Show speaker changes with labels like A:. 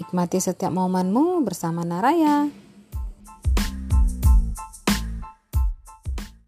A: Nikmati setiap momenmu bersama Naraya.